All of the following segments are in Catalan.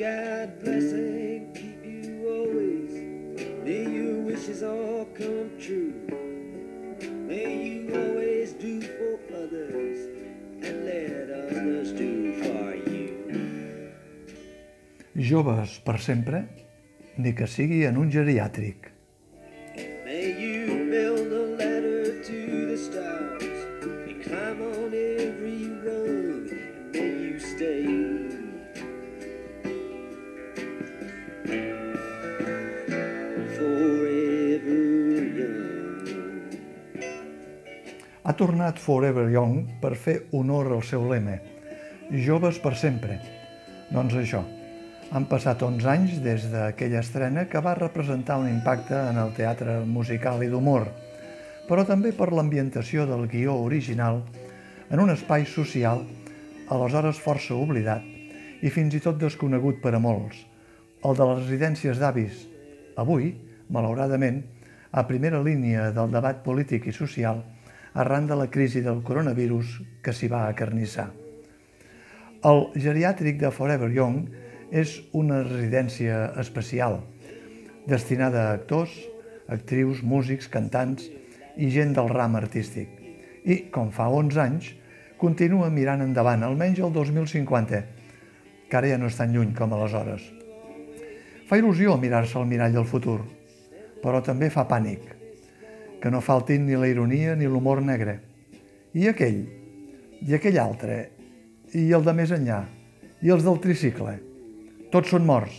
God bless and keep you always. May your wishes all come true. May you always do for others and let others do for you. Joves per sempre, ni que sigui en un geriàtric. Tornat Forever Young per fer honor al seu lema. Joves per sempre. Doncs això, han passat 11 anys des d'aquella estrena que va representar un impacte en el teatre musical i d'humor, però també per l'ambientació del guió original en un espai social aleshores força oblidat i fins i tot desconegut per a molts, el de les residències d'avis, avui, malauradament, a primera línia del debat polític i social arran de la crisi del coronavirus que s'hi va acarnissar. El geriàtric de Forever Young és una residència especial, destinada a actors, actrius, músics, cantants i gent del ram artístic. I, com fa 11 anys, continua mirant endavant, almenys el 2050, que ara ja no és tan lluny com aleshores. Fa il·lusió mirar-se al mirall del futur, però també fa pànic, que no faltin ni la ironia ni l'humor negre. I aquell, i aquell altre, i el de més enllà, i els del tricicle. Tots són morts.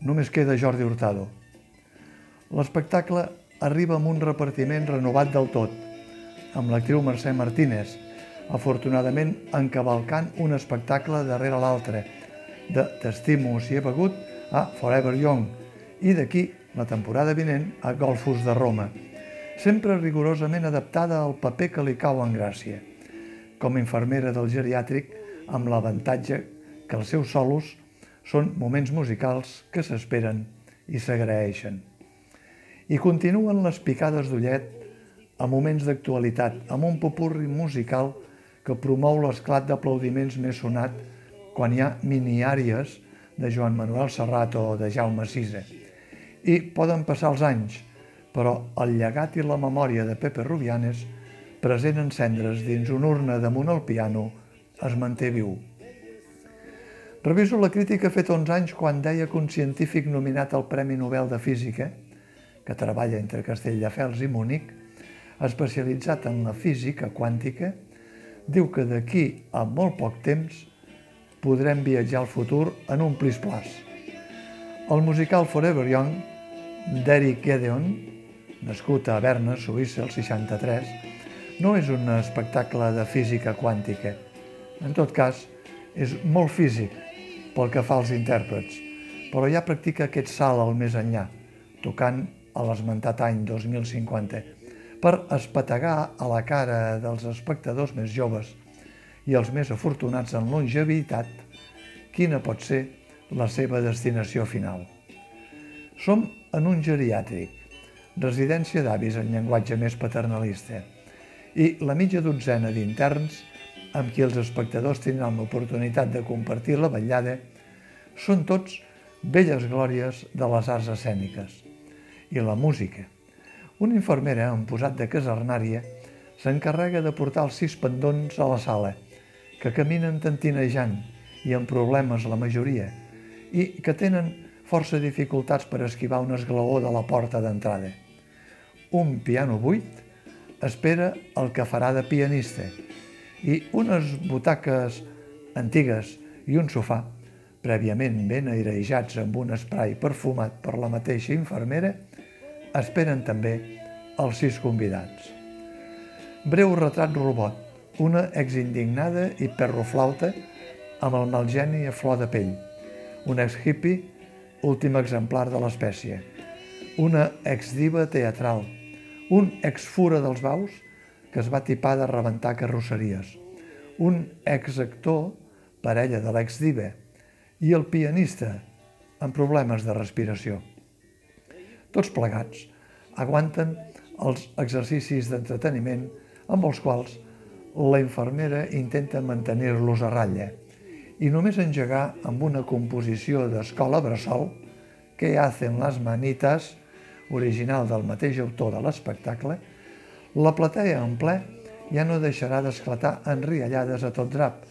Només queda Jordi Hurtado. L'espectacle arriba amb un repartiment renovat del tot, amb l'actriu Mercè Martínez, afortunadament encavalcant un espectacle darrere l'altre, de T'estimo si he begut a Forever Young i d'aquí, la temporada vinent, a Golfos de Roma, sempre rigorosament adaptada al paper que li cau en gràcia, com a infermera del geriàtric amb l'avantatge que els seus solos són moments musicals que s'esperen i s'agraeixen. I continuen les picades d'ullet a moments d'actualitat, amb un popurri musical que promou l'esclat d'aplaudiments més sonat quan hi ha miniàries de Joan Manuel Serrat o de Jaume Sisa. I poden passar els anys, però el llegat i la memòria de Pepe Rubianes, present en cendres dins una urna damunt el piano, es manté viu. Reviso la crítica feta 11 anys quan deia que un científic nominat al Premi Nobel de Física, que treballa entre Castelldefels i Múnich, especialitzat en la física quàntica, diu que d'aquí a molt poc temps podrem viatjar al futur en un plis-plas. El musical Forever Young d'Eric Gedeon, nascut a Berna, Suïssa, el 63, no és un espectacle de física quàntica. En tot cas, és molt físic pel que fa als intèrprets, però ja practica aquest salt al més enllà, tocant a l'esmentat any 2050, per espetegar a la cara dels espectadors més joves i els més afortunats en longevitat quina pot ser la seva destinació final. Som en un geriàtric, residència d'avis en llenguatge més paternalista, i la mitja dotzena d'interns amb qui els espectadors tindran l'oportunitat de compartir la vetllada són tots belles glòries de les arts escèniques. I la música. Una infermera en posat de casernària s'encarrega de portar els sis pendons a la sala, que caminen tantinejant i amb problemes la majoria, i que tenen força dificultats per esquivar un esglaó de la porta d'entrada. Un piano buit espera el que farà de pianista i unes butaques antigues i un sofà, prèviament ben airejats amb un esprai perfumat per la mateixa infermera, esperen també els sis convidats. Breu retrat robot, una exindignada i perroflauta amb el malgeni a flor de pell, un ex-hippie, últim exemplar de l'espècie, una ex-diva teatral, un ex-fura dels baus que es va tipar de rebentar carrosseries, un ex-actor, parella de l'ex-diva, i el pianista, amb problemes de respiració. Tots plegats aguanten els exercicis d'entreteniment amb els quals la infermera intenta mantenir-los a ratlla i només engegar amb una composició d'escola bressol, que hacen les manitas, original del mateix autor de l'espectacle, la platea en ple ja no deixarà d'esclatar en riallades a tot drap,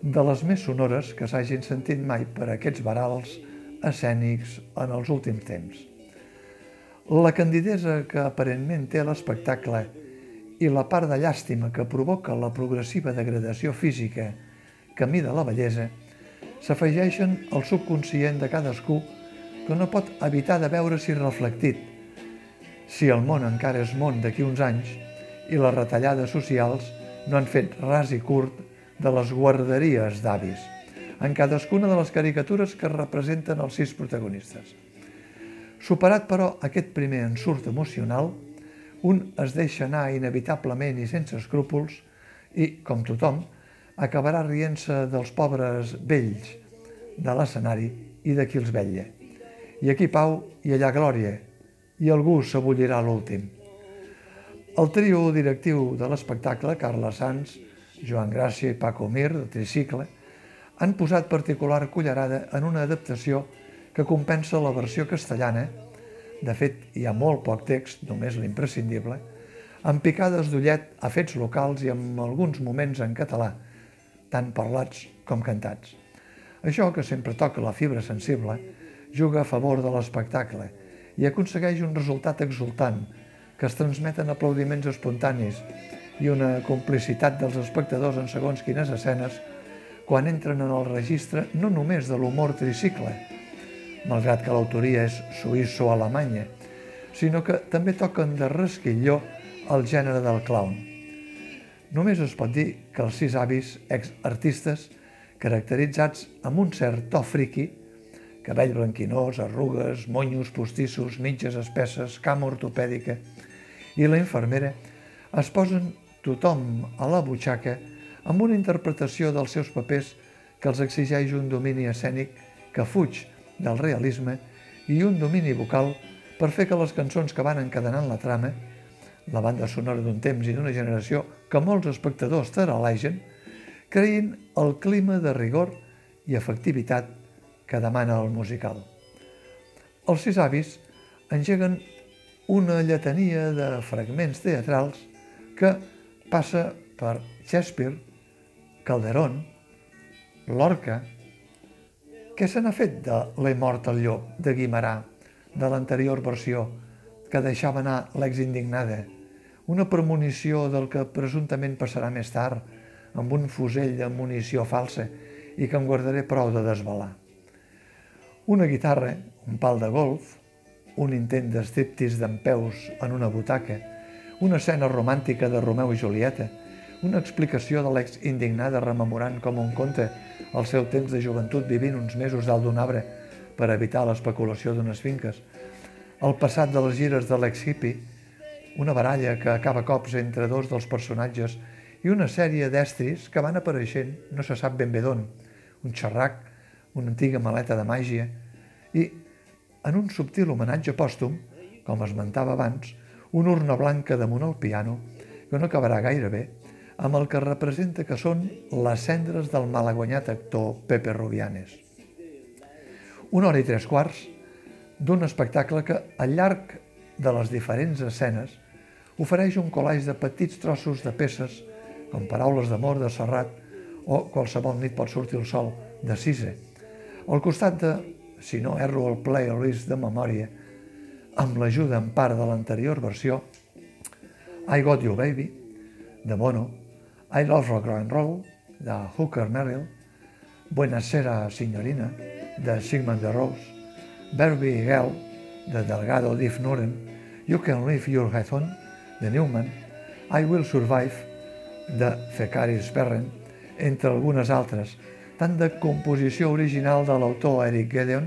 de les més sonores que s'hagin sentit mai per aquests barals escènics en els últims temps. La candidesa que aparentment té l'espectacle i la part de llàstima que provoca la progressiva degradació física camí de la bellesa, s'afegeixen al subconscient de cadascú que no pot evitar de veure-s'hi reflectit. Si el món encara és món d'aquí uns anys i les retallades socials no han fet ras i curt de les guarderies d'avis, en cadascuna de les caricatures que representen els sis protagonistes. Superat, però, aquest primer ensurt emocional, un es deixa anar inevitablement i sense escrúpols i, com tothom, acabarà rient-se dels pobres vells de l'escenari i de qui els vetlla. I aquí pau i allà glòria, i algú s'abullirà l'últim. El trio directiu de l'espectacle, Carla Sanz, Joan Gràcia i Paco Mir, de Tricicle, han posat particular cullerada en una adaptació que compensa la versió castellana, de fet hi ha molt poc text, només l'imprescindible, amb picades d'ullet a fets locals i amb alguns moments en català, tant parlats com cantats. Això, que sempre toca la fibra sensible, juga a favor de l'espectacle i aconsegueix un resultat exultant, que es transmeten aplaudiments espontanis i una complicitat dels espectadors en segons quines escenes quan entren en el registre no només de l'humor tricicle, malgrat que l'autoria és suïsso-alemanya, sinó que també toquen de resquilló el gènere del clown. Només es pot dir que els sis avis ex-artistes, caracteritzats amb un cert to friqui, cabell blanquinós, arrugues, monyos postissos, mitges espesses, cama ortopèdica i la infermera, es posen tothom a la butxaca amb una interpretació dels seus papers que els exigeix un domini escènic que fuig del realisme i un domini vocal per fer que les cançons que van encadenant la trama, la banda sonora d'un temps i d'una generació que molts espectadors taralegen, creïn el clima de rigor i efectivitat que demana el musical. Els sis avis engeguen una lletania de fragments teatrals que passa per Shakespeare, Calderón, Lorca... Què se n'ha fet de L'he mort al llop, de Guimarà, de l'anterior versió, que deixava anar l'ex-indignada? Una premonició del que presumptament passarà més tard, amb un fusell de munició falsa i que em guardaré prou de desvelar. Una guitarra, un pal de golf, un intent d'estriptis d'en peus en una butaca, una escena romàntica de Romeu i Julieta, una explicació de l'ex indignada rememorant com un conte el seu temps de joventut vivint uns mesos dalt d'un arbre per evitar l'especulació d'unes finques, el passat de les gires de l'ex hippie, una baralla que acaba cops entre dos dels personatges i una sèrie d'estris que van apareixent no se sap ben bé d'on, un xerrac, una antiga maleta de màgia i, en un subtil homenatge pòstum, com esmentava abans, una urna blanca damunt el piano que no acabarà gaire bé, amb el que representa que són les cendres del malaguanyat actor Pepe Rubianes. Una hora i tres quarts d'un espectacle que, al llarg de les diferents escenes, ofereix un collage de petits trossos de peces, com paraules d'amor de Serrat o qualsevol nit pot sortir el sol de Cise, al costat de, si no erro el playlist de memòria, amb l'ajuda en part de l'anterior versió, I Got You Baby, de Bono, I Love Rock and Roll, de Hooker Merrill, Buenasera Signorina, de Sigmund de Rose, Barbie Girl, de Delgado Diff Nuren, You Can Leave Your Head On, de Newman, I Will Survive, de Fecaris Perren, entre algunes altres, tant de composició original de l'autor Eric Gedeon,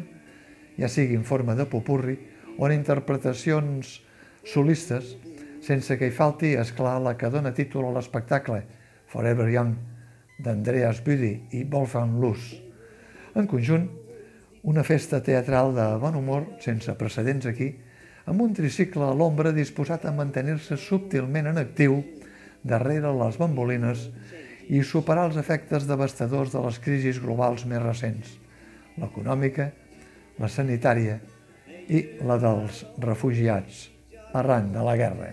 ja sigui en forma de popurri, o en interpretacions solistes, sense que hi falti, és clar la que dona títol a l'espectacle, Forever Young, d'Andreas Büdi i Wolfgang Luss. En conjunt, una festa teatral de bon humor, sense precedents aquí, amb un tricicle a l'ombra disposat a mantenir-se subtilment en actiu darrere les bambolines i superar els efectes devastadors de les crisis globals més recents, l'econòmica, la sanitària i la dels refugiats arran de la guerra.